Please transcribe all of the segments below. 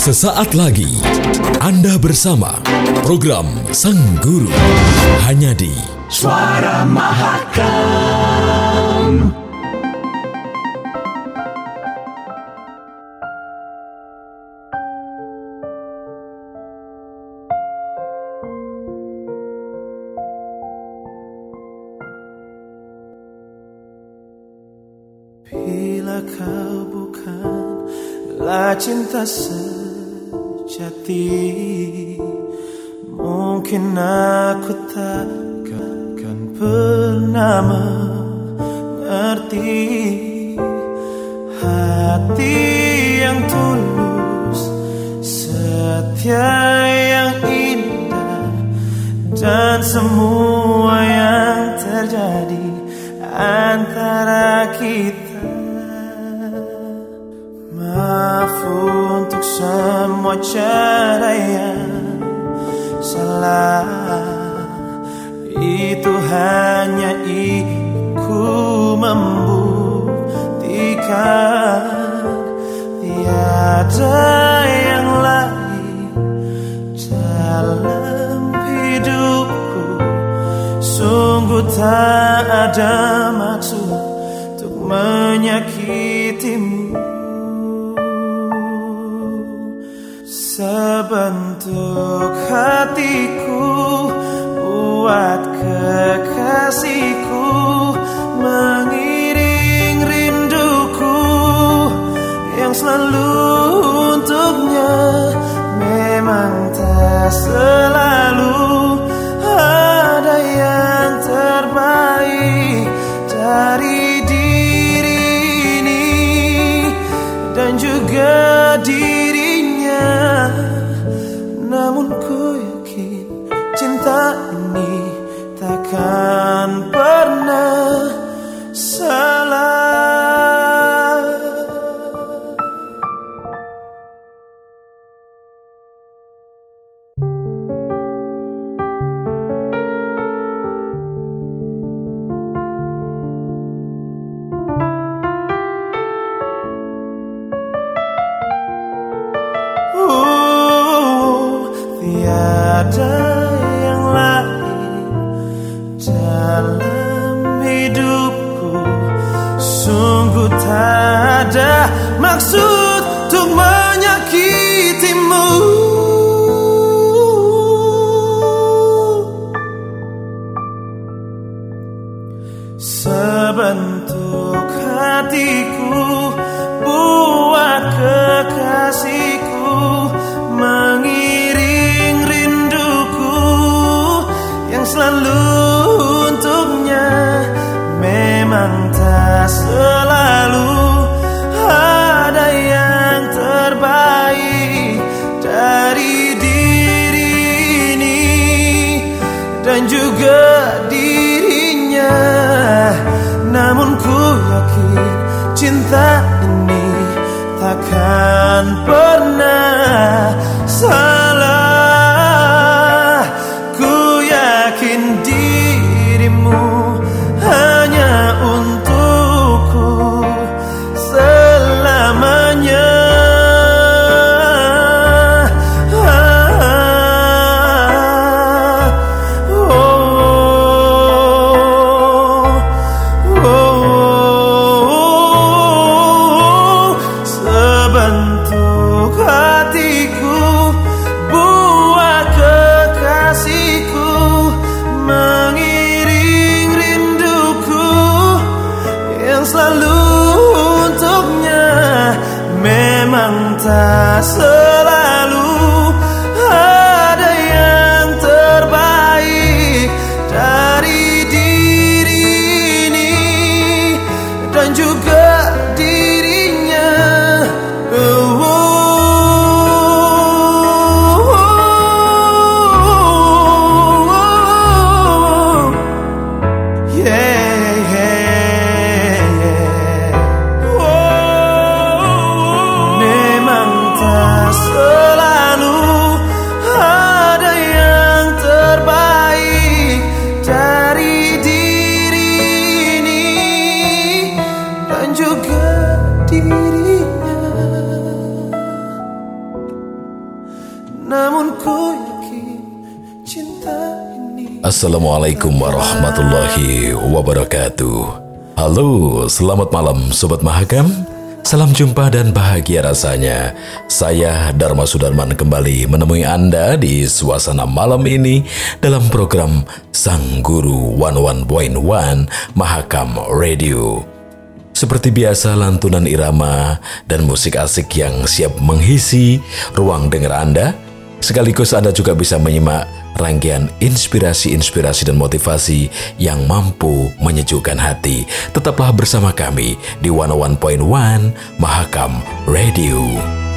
Sesaat lagi Anda bersama program Sang Guru hanya di Suara Mahakam. Bila kau bukanlah cinta sejati Mungkin aku takkan pernah mengerti Hati yang tulus Setia yang indah Dan semua yang terjadi Antara kita Maaf untuk semua cara yang salah. Itu hanya iku membuktikan. Tiada yang lain dalam hidupku. Sungguh tak ada maksud untuk menyakitimu Sebentuk hatiku buat kekasihku Mengiring rinduku yang selalu untuknya. Memang tak selalu ada yang terbaik dari Sebentuk hatiku buat kekasihku Mengiring rinduku yang selalu untuknya. Memang tak selalu cinta ini takkan pernah Assalamualaikum warahmatullahi wabarakatuh. Halo, selamat malam Sobat Mahakam. Salam jumpa dan bahagia rasanya. Saya Dharma Sudarman kembali menemui Anda di suasana malam ini dalam program Sang Guru 11.1 Mahakam Radio. Seperti biasa lantunan irama dan musik asik yang siap mengisi ruang dengar Anda. Sekaligus Anda juga bisa menyimak rangkaian inspirasi-inspirasi dan motivasi yang mampu menyejukkan hati. Tetaplah bersama kami di 101.1 Mahakam Radio.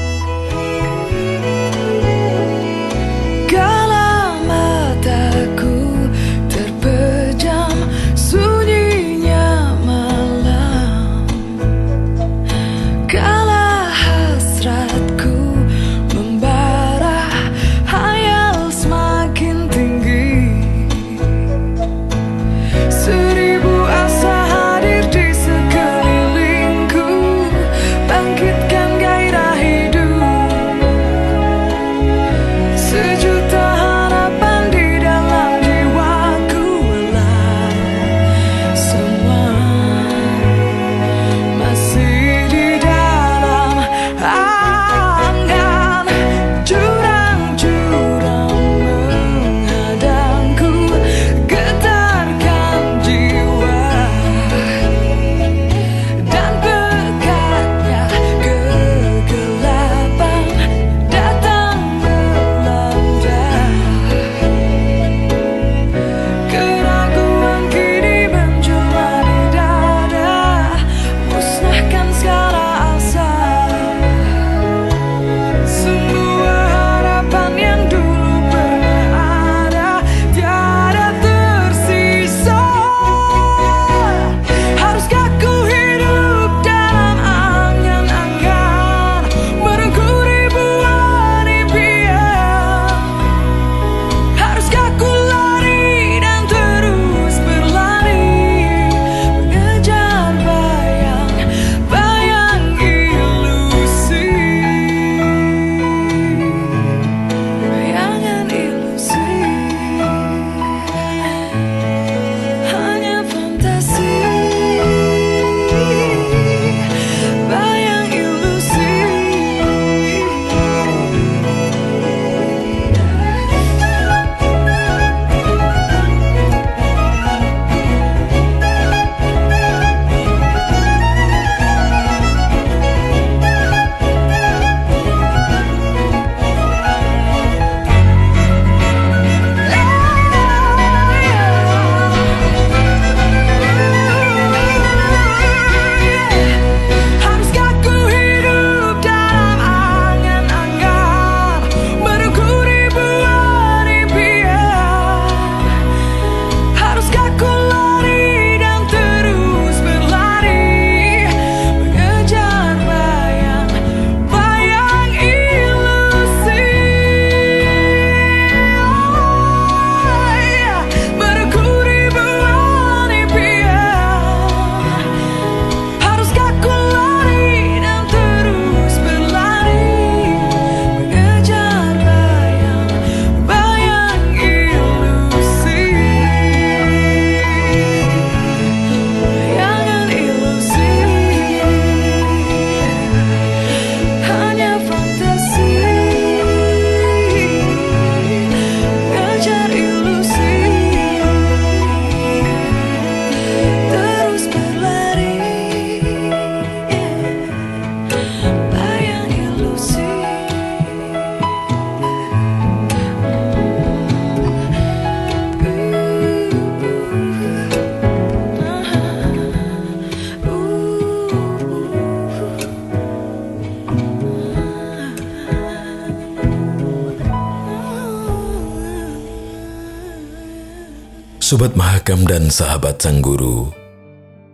Sobat Mahakam dan sahabat Sang Guru,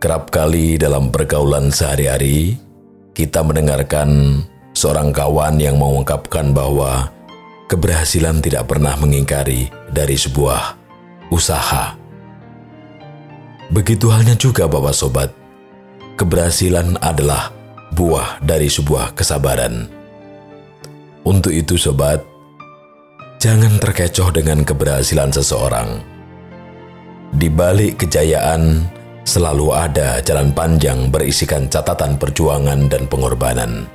kerap kali dalam pergaulan sehari-hari kita mendengarkan seorang kawan yang mengungkapkan bahwa keberhasilan tidak pernah mengingkari dari sebuah usaha. Begitu halnya juga Bapak Sobat, keberhasilan adalah buah dari sebuah kesabaran. Untuk itu Sobat, jangan terkecoh dengan keberhasilan seseorang Di balik kejayaan selalu ada jalan panjang berisikan catatan perjuangan dan pengorbanan.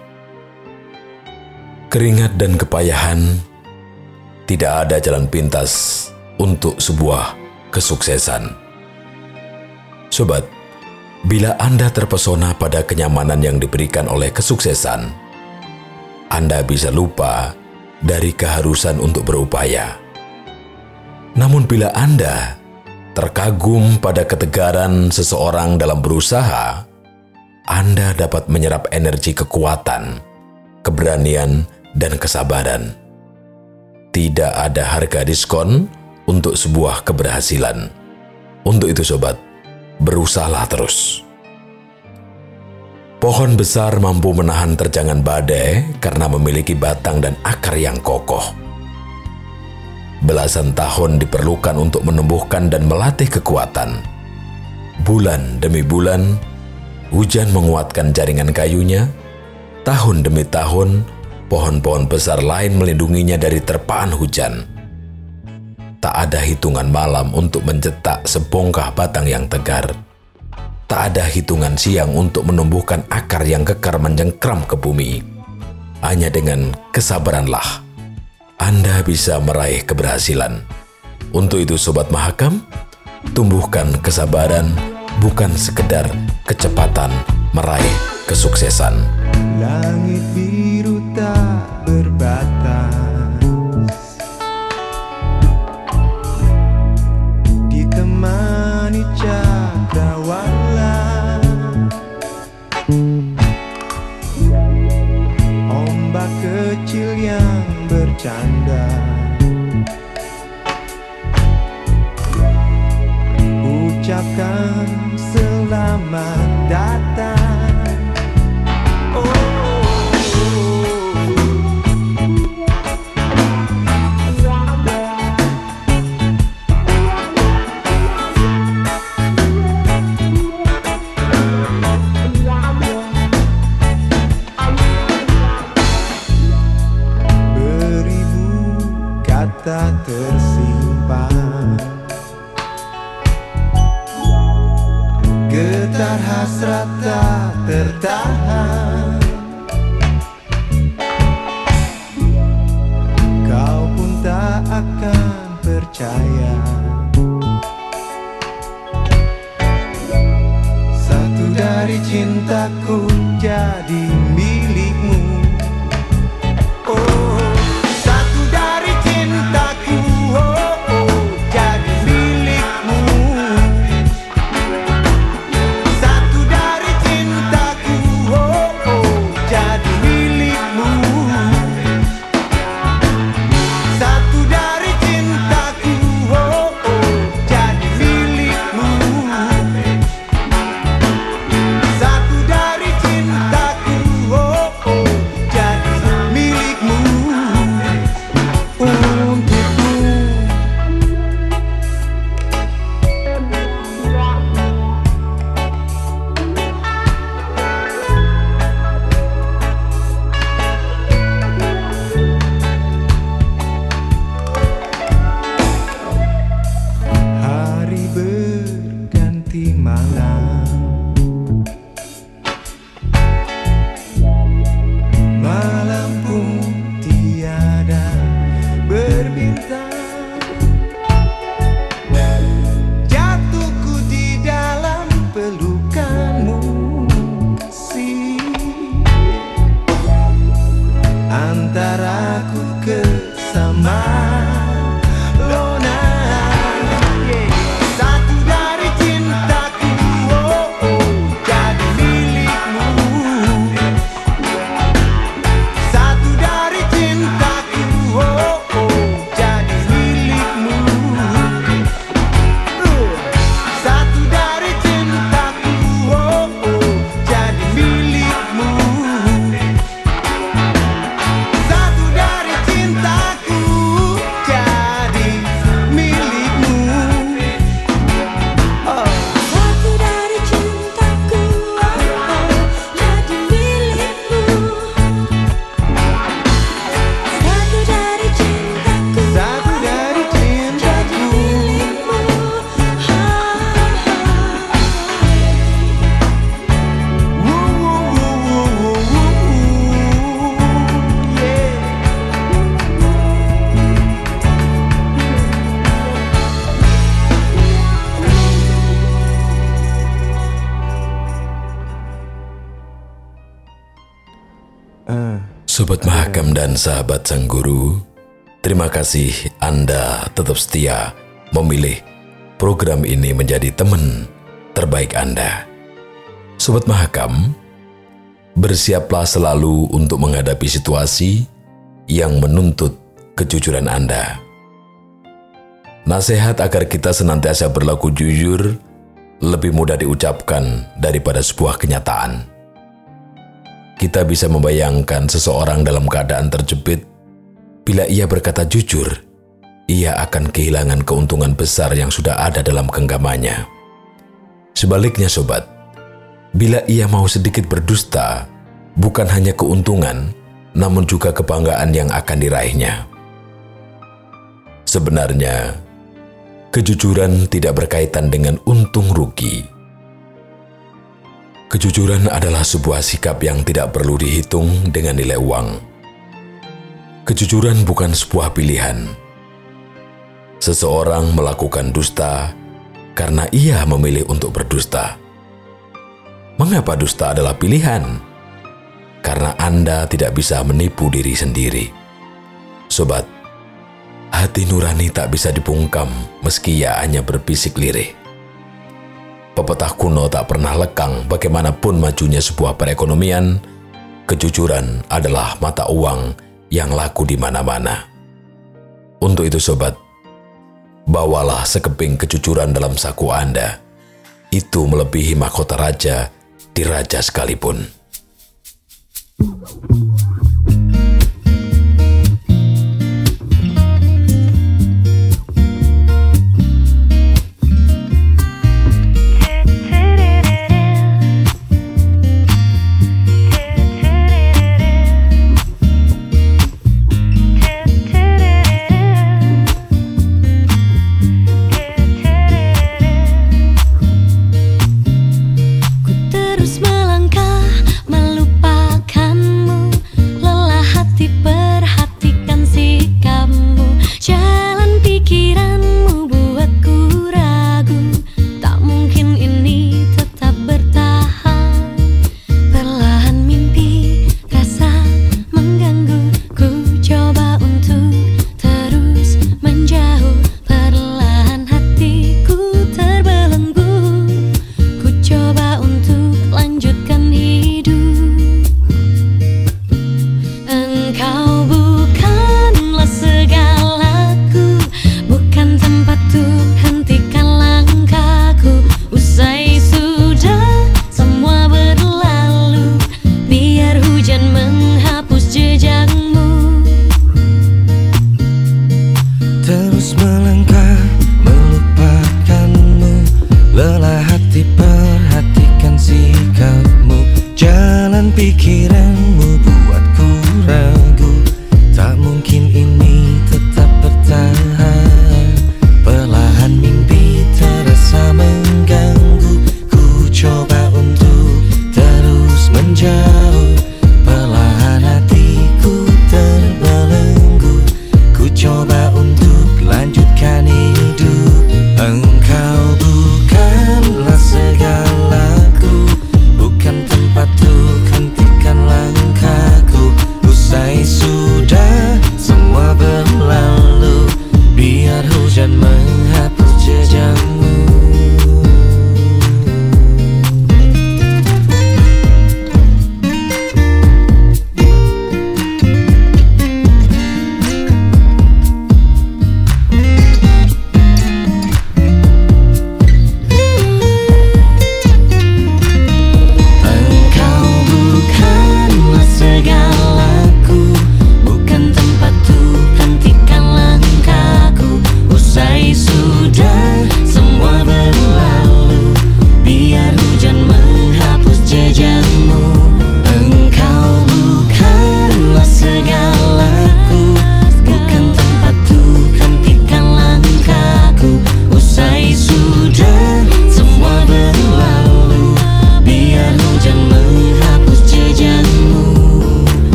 Keringat dan kepayahan tidak ada jalan pintas untuk sebuah kesuksesan. Sobat, bila Anda terpesona pada kenyamanan yang diberikan oleh kesuksesan, Anda bisa lupa dari keharusan untuk berupaya. Namun bila Anda terkagum pada ketegaran seseorang dalam berusaha, Anda dapat menyerap energi kekuatan, keberanian, dan kesabaran. Tidak ada harga diskon untuk sebuah keberhasilan. Untuk itu sobat, berusahalah terus. Pohon besar mampu menahan terjangan badai karena memiliki batang dan akar yang kokoh belasan tahun diperlukan untuk menumbuhkan dan melatih kekuatan. Bulan demi bulan, hujan menguatkan jaringan kayunya. Tahun demi tahun, pohon-pohon besar lain melindunginya dari terpaan hujan. Tak ada hitungan malam untuk mencetak sebongkah batang yang tegar. Tak ada hitungan siang untuk menumbuhkan akar yang kekar menjengkram ke bumi. Hanya dengan kesabaranlah anda bisa meraih keberhasilan. Untuk itu Sobat Mahakam, tumbuhkan kesabaran bukan sekedar kecepatan meraih kesuksesan. Langit biru sahabat Sang Guru, terima kasih Anda tetap setia memilih program ini menjadi teman terbaik Anda. Sobat Mahakam, bersiaplah selalu untuk menghadapi situasi yang menuntut kejujuran Anda. Nasihat agar kita senantiasa berlaku jujur lebih mudah diucapkan daripada sebuah kenyataan. Kita bisa membayangkan seseorang dalam keadaan terjepit. Bila ia berkata jujur, ia akan kehilangan keuntungan besar yang sudah ada dalam genggamannya. Sebaliknya, sobat, bila ia mau sedikit berdusta, bukan hanya keuntungan, namun juga kebanggaan yang akan diraihnya. Sebenarnya, kejujuran tidak berkaitan dengan untung rugi. Kejujuran adalah sebuah sikap yang tidak perlu dihitung dengan nilai uang. Kejujuran bukan sebuah pilihan. Seseorang melakukan dusta karena ia memilih untuk berdusta. Mengapa dusta adalah pilihan? Karena Anda tidak bisa menipu diri sendiri. Sobat, hati nurani tak bisa dibungkam meski ia hanya berbisik lirih. Pepatah kuno tak pernah lekang bagaimanapun majunya sebuah perekonomian, kejujuran adalah mata uang yang laku di mana-mana. Untuk itu sobat, bawalah sekeping kejujuran dalam saku Anda. Itu melebihi mahkota raja di raja sekalipun. Ku terus Yeah.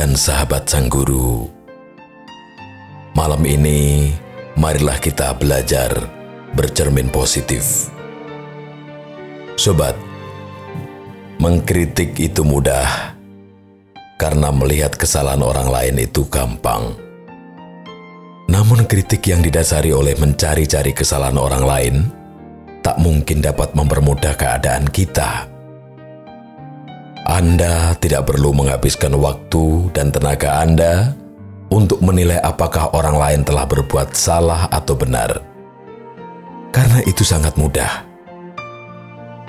Dan sahabat Sang Guru, malam ini marilah kita belajar bercermin positif. Sobat, mengkritik itu mudah karena melihat kesalahan orang lain itu gampang. Namun kritik yang didasari oleh mencari-cari kesalahan orang lain tak mungkin dapat mempermudah keadaan kita. Anda tidak perlu menghabiskan waktu dan tenaga Anda untuk menilai apakah orang lain telah berbuat salah atau benar, karena itu sangat mudah.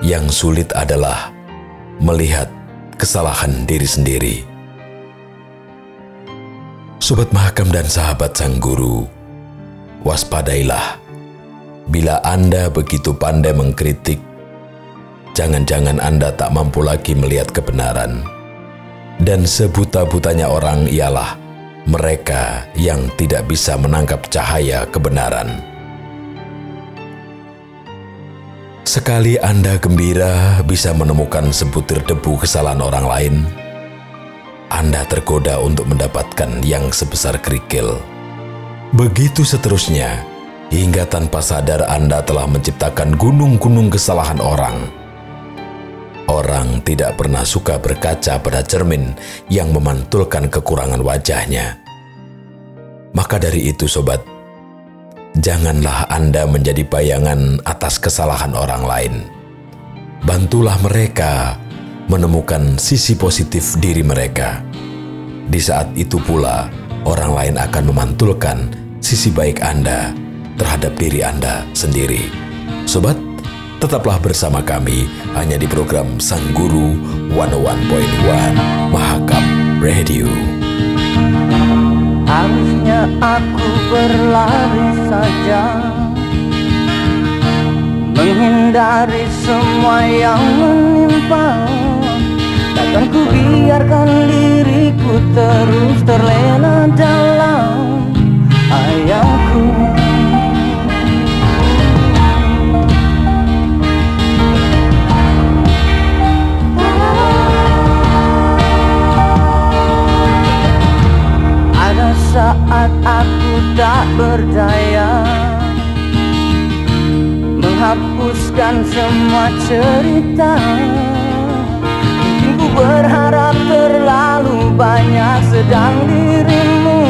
Yang sulit adalah melihat kesalahan diri sendiri. Sobat Mahakam dan sahabat Sang Guru, waspadailah bila Anda begitu pandai mengkritik jangan-jangan Anda tak mampu lagi melihat kebenaran. Dan sebuta-butanya orang ialah mereka yang tidak bisa menangkap cahaya kebenaran. Sekali Anda gembira bisa menemukan sebutir debu kesalahan orang lain, Anda tergoda untuk mendapatkan yang sebesar kerikil. Begitu seterusnya, hingga tanpa sadar Anda telah menciptakan gunung-gunung kesalahan orang. Orang tidak pernah suka berkaca pada cermin yang memantulkan kekurangan wajahnya. Maka dari itu, sobat, janganlah Anda menjadi bayangan atas kesalahan orang lain. Bantulah mereka menemukan sisi positif diri mereka. Di saat itu pula, orang lain akan memantulkan sisi baik Anda terhadap diri Anda sendiri. Sobat, tetaplah bersama kami hanya di program Sang Guru 101.1 Mahakam Radio. Harusnya aku berlari saja Menghindari semua yang menimpa. Takkan ku biarkan diriku terus terlena dalam ayamku saat aku tak berdaya Menghapuskan semua cerita. Mungkin ku berharap terlalu banyak Sedang dirimu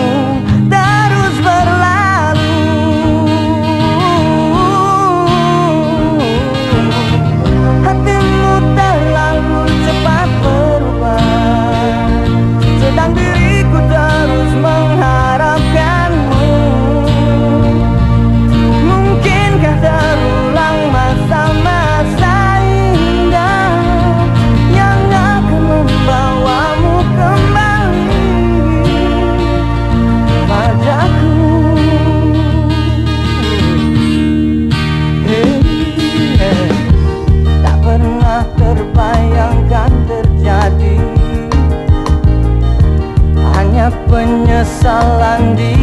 penyesalan di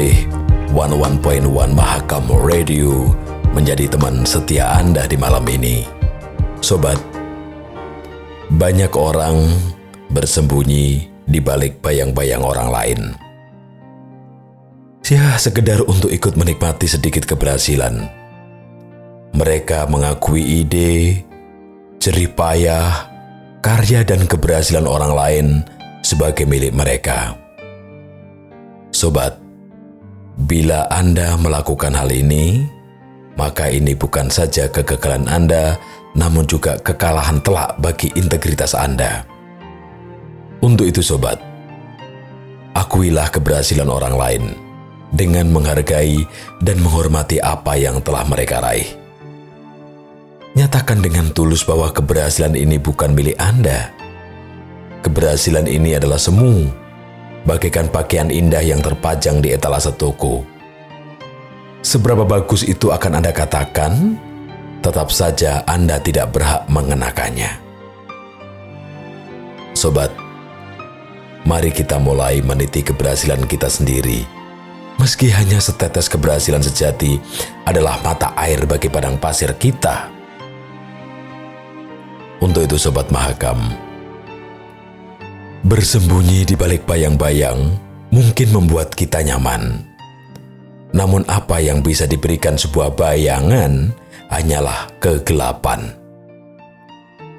memilih 11.1 Mahakam Radio menjadi teman setia Anda di malam ini. Sobat, banyak orang bersembunyi di balik bayang-bayang orang lain. Ya, sekedar untuk ikut menikmati sedikit keberhasilan. Mereka mengakui ide, jerih payah, karya dan keberhasilan orang lain sebagai milik mereka. Sobat, bila Anda melakukan hal ini, maka ini bukan saja kegagalan Anda, namun juga kekalahan telak bagi integritas Anda. Untuk itu, sobat, akuilah keberhasilan orang lain dengan menghargai dan menghormati apa yang telah mereka raih. Nyatakan dengan tulus bahwa keberhasilan ini bukan milik Anda. Keberhasilan ini adalah semu, bagaikan pakaian indah yang terpajang di etalase toko. Seberapa bagus itu akan Anda katakan, tetap saja Anda tidak berhak mengenakannya. Sobat, mari kita mulai meniti keberhasilan kita sendiri Meski hanya setetes keberhasilan sejati adalah mata air bagi padang pasir kita. Untuk itu Sobat Mahakam, bersembunyi di balik bayang-bayang mungkin membuat kita nyaman. Namun apa yang bisa diberikan sebuah bayangan hanyalah kegelapan.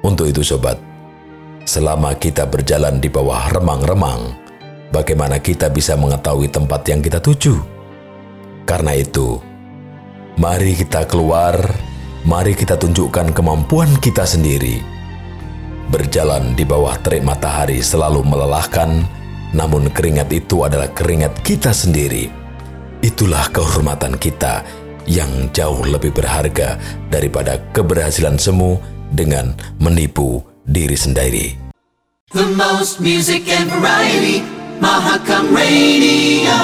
Untuk itu Sobat, selama kita berjalan di bawah remang-remang, bagaimana kita bisa mengetahui tempat yang kita tuju. Karena itu, mari kita keluar, mari kita tunjukkan kemampuan kita sendiri. Berjalan di bawah terik matahari selalu melelahkan, namun keringat itu adalah keringat kita sendiri. Itulah kehormatan kita yang jauh lebih berharga daripada keberhasilan semu dengan menipu diri sendiri. The most music and variety, Mahakam Radio.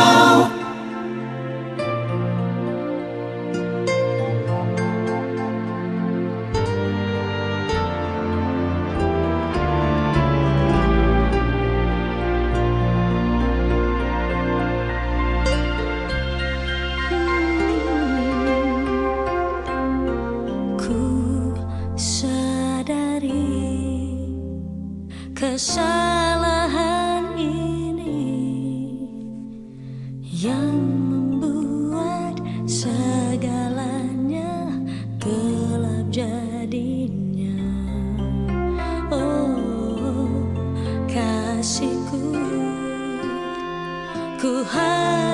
Ku harap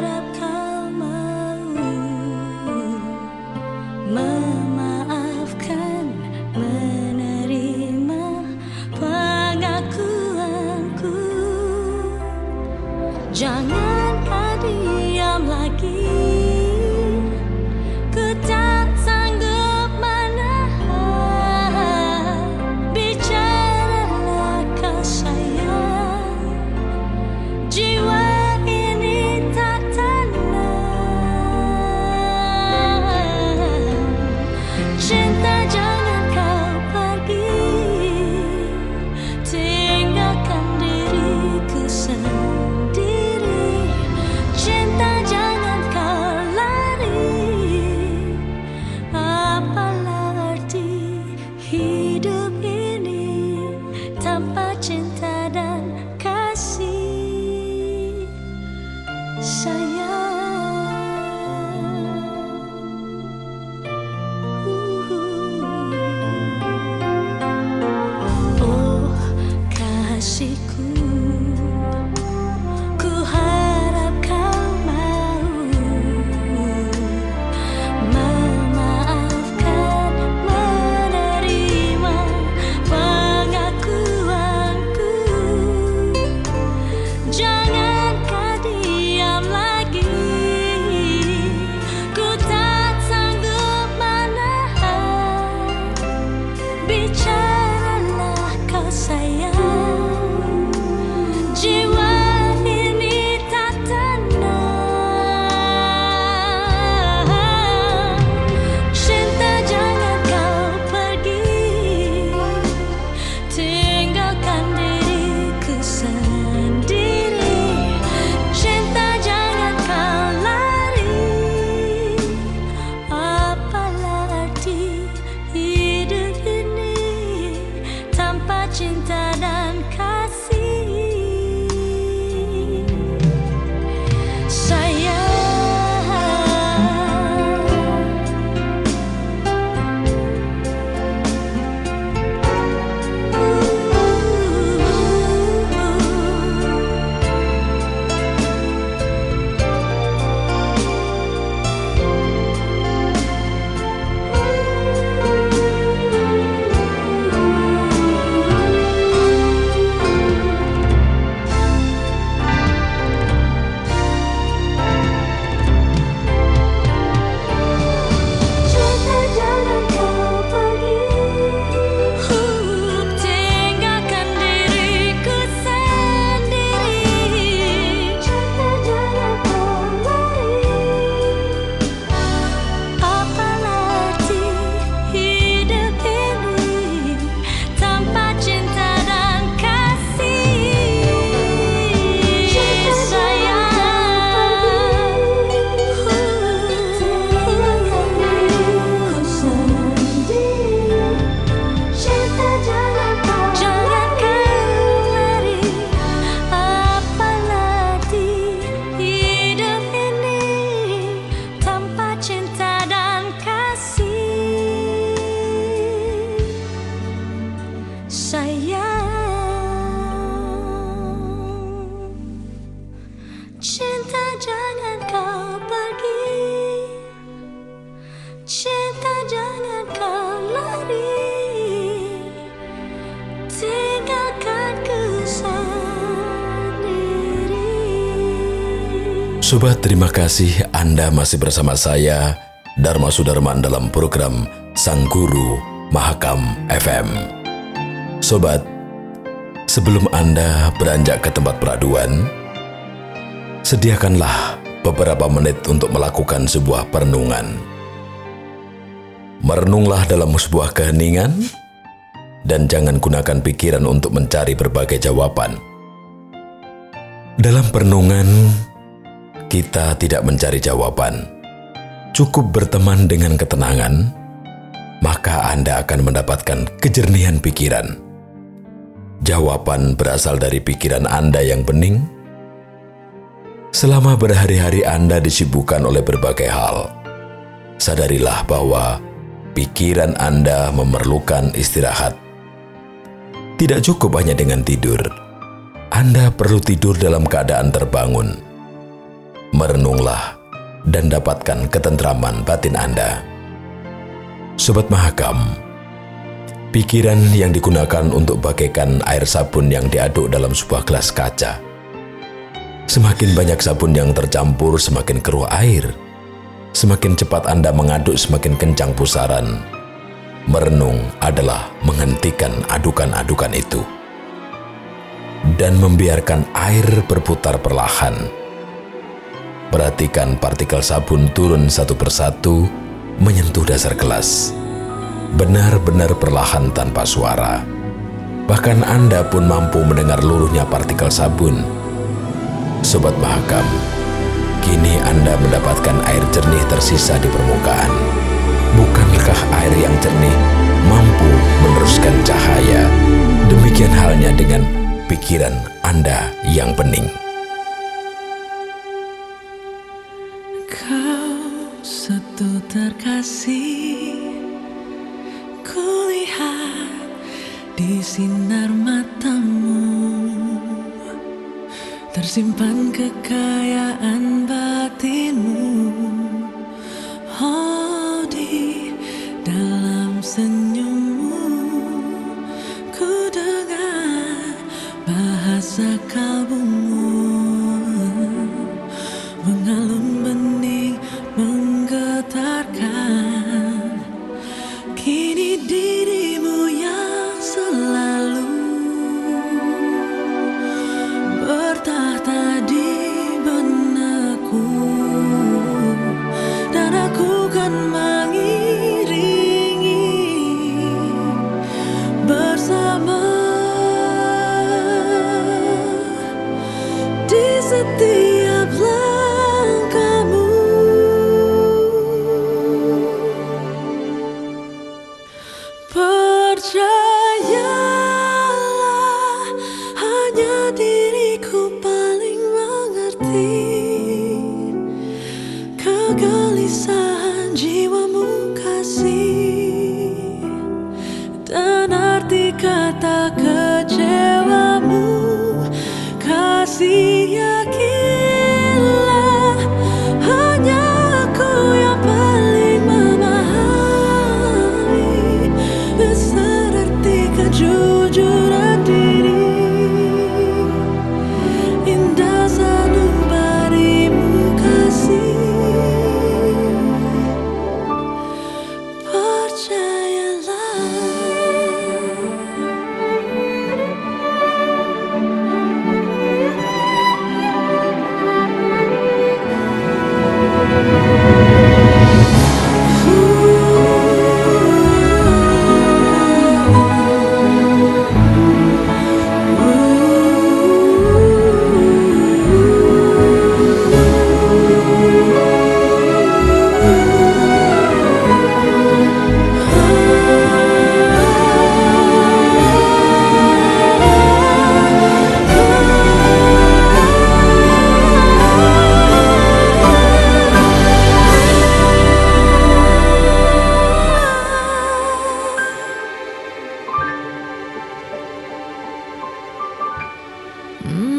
terima kasih Anda masih bersama saya, Dharma Sudarman dalam program Sang Guru Mahakam FM. Sobat, sebelum Anda beranjak ke tempat peraduan, sediakanlah beberapa menit untuk melakukan sebuah perenungan. Merenunglah dalam sebuah keheningan, dan jangan gunakan pikiran untuk mencari berbagai jawaban. Dalam perenungan, kita tidak mencari jawaban. Cukup berteman dengan ketenangan, maka Anda akan mendapatkan kejernihan pikiran. Jawaban berasal dari pikiran Anda yang bening. Selama berhari-hari Anda disibukkan oleh berbagai hal, sadarilah bahwa pikiran Anda memerlukan istirahat. Tidak cukup hanya dengan tidur. Anda perlu tidur dalam keadaan terbangun. Merenunglah dan dapatkan ketentraman batin Anda. Sobat Mahakam, pikiran yang digunakan untuk bagaikan air sabun yang diaduk dalam sebuah gelas kaca. Semakin banyak sabun yang tercampur, semakin keruh air. Semakin cepat Anda mengaduk, semakin kencang pusaran. Merenung adalah menghentikan adukan-adukan itu dan membiarkan air berputar perlahan. Perhatikan partikel sabun turun satu persatu menyentuh dasar gelas. Benar-benar perlahan tanpa suara. Bahkan Anda pun mampu mendengar luruhnya partikel sabun. Sobat Mahakam, kini Anda mendapatkan air jernih tersisa di permukaan. Bukankah air yang jernih mampu meneruskan cahaya? Demikian halnya dengan pikiran Anda yang bening. Sinar matamu Tersimpan kekayaan Mm.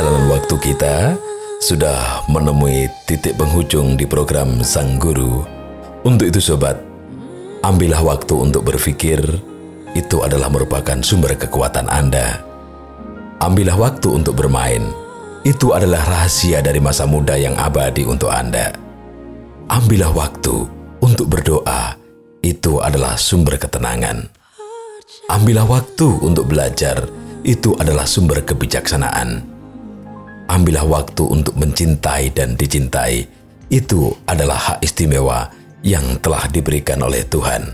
Perjalanan waktu kita sudah menemui titik penghujung di program Sang Guru. Untuk itu sobat, ambillah waktu untuk berpikir, itu adalah merupakan sumber kekuatan Anda. Ambillah waktu untuk bermain, itu adalah rahasia dari masa muda yang abadi untuk Anda. Ambillah waktu untuk berdoa, itu adalah sumber ketenangan. Ambillah waktu untuk belajar, itu adalah sumber kebijaksanaan. Ambillah waktu untuk mencintai dan dicintai, itu adalah hak istimewa yang telah diberikan oleh Tuhan.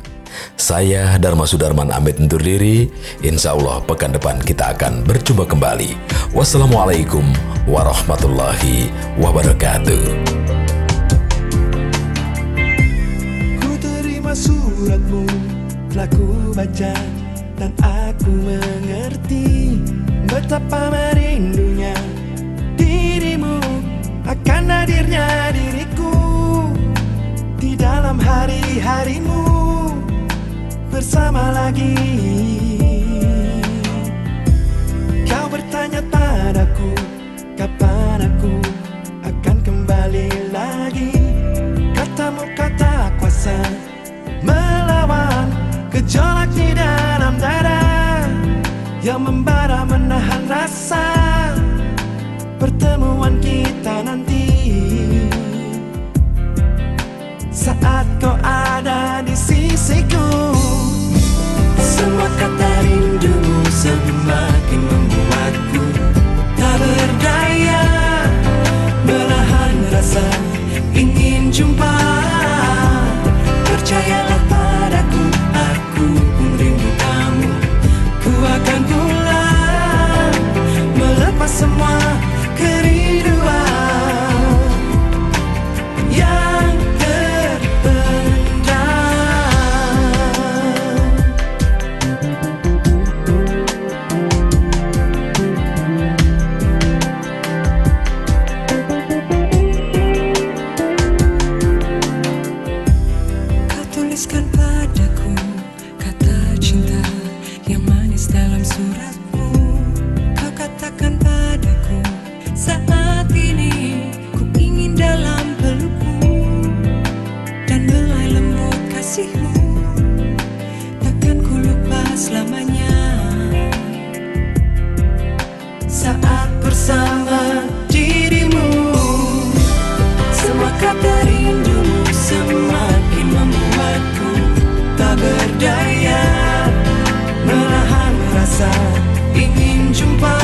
Saya Dharma Sudarman Amit undur diri. Insya Allah pekan depan kita akan berjumpa kembali. Wassalamualaikum warahmatullahi wabarakatuh. Suratmu Telah ku baca Dan aku mengerti Betapa merindunya Akan hadirnya diriku Di dalam hari-harimu Bersama lagi. Kau bertanya ingin jumpa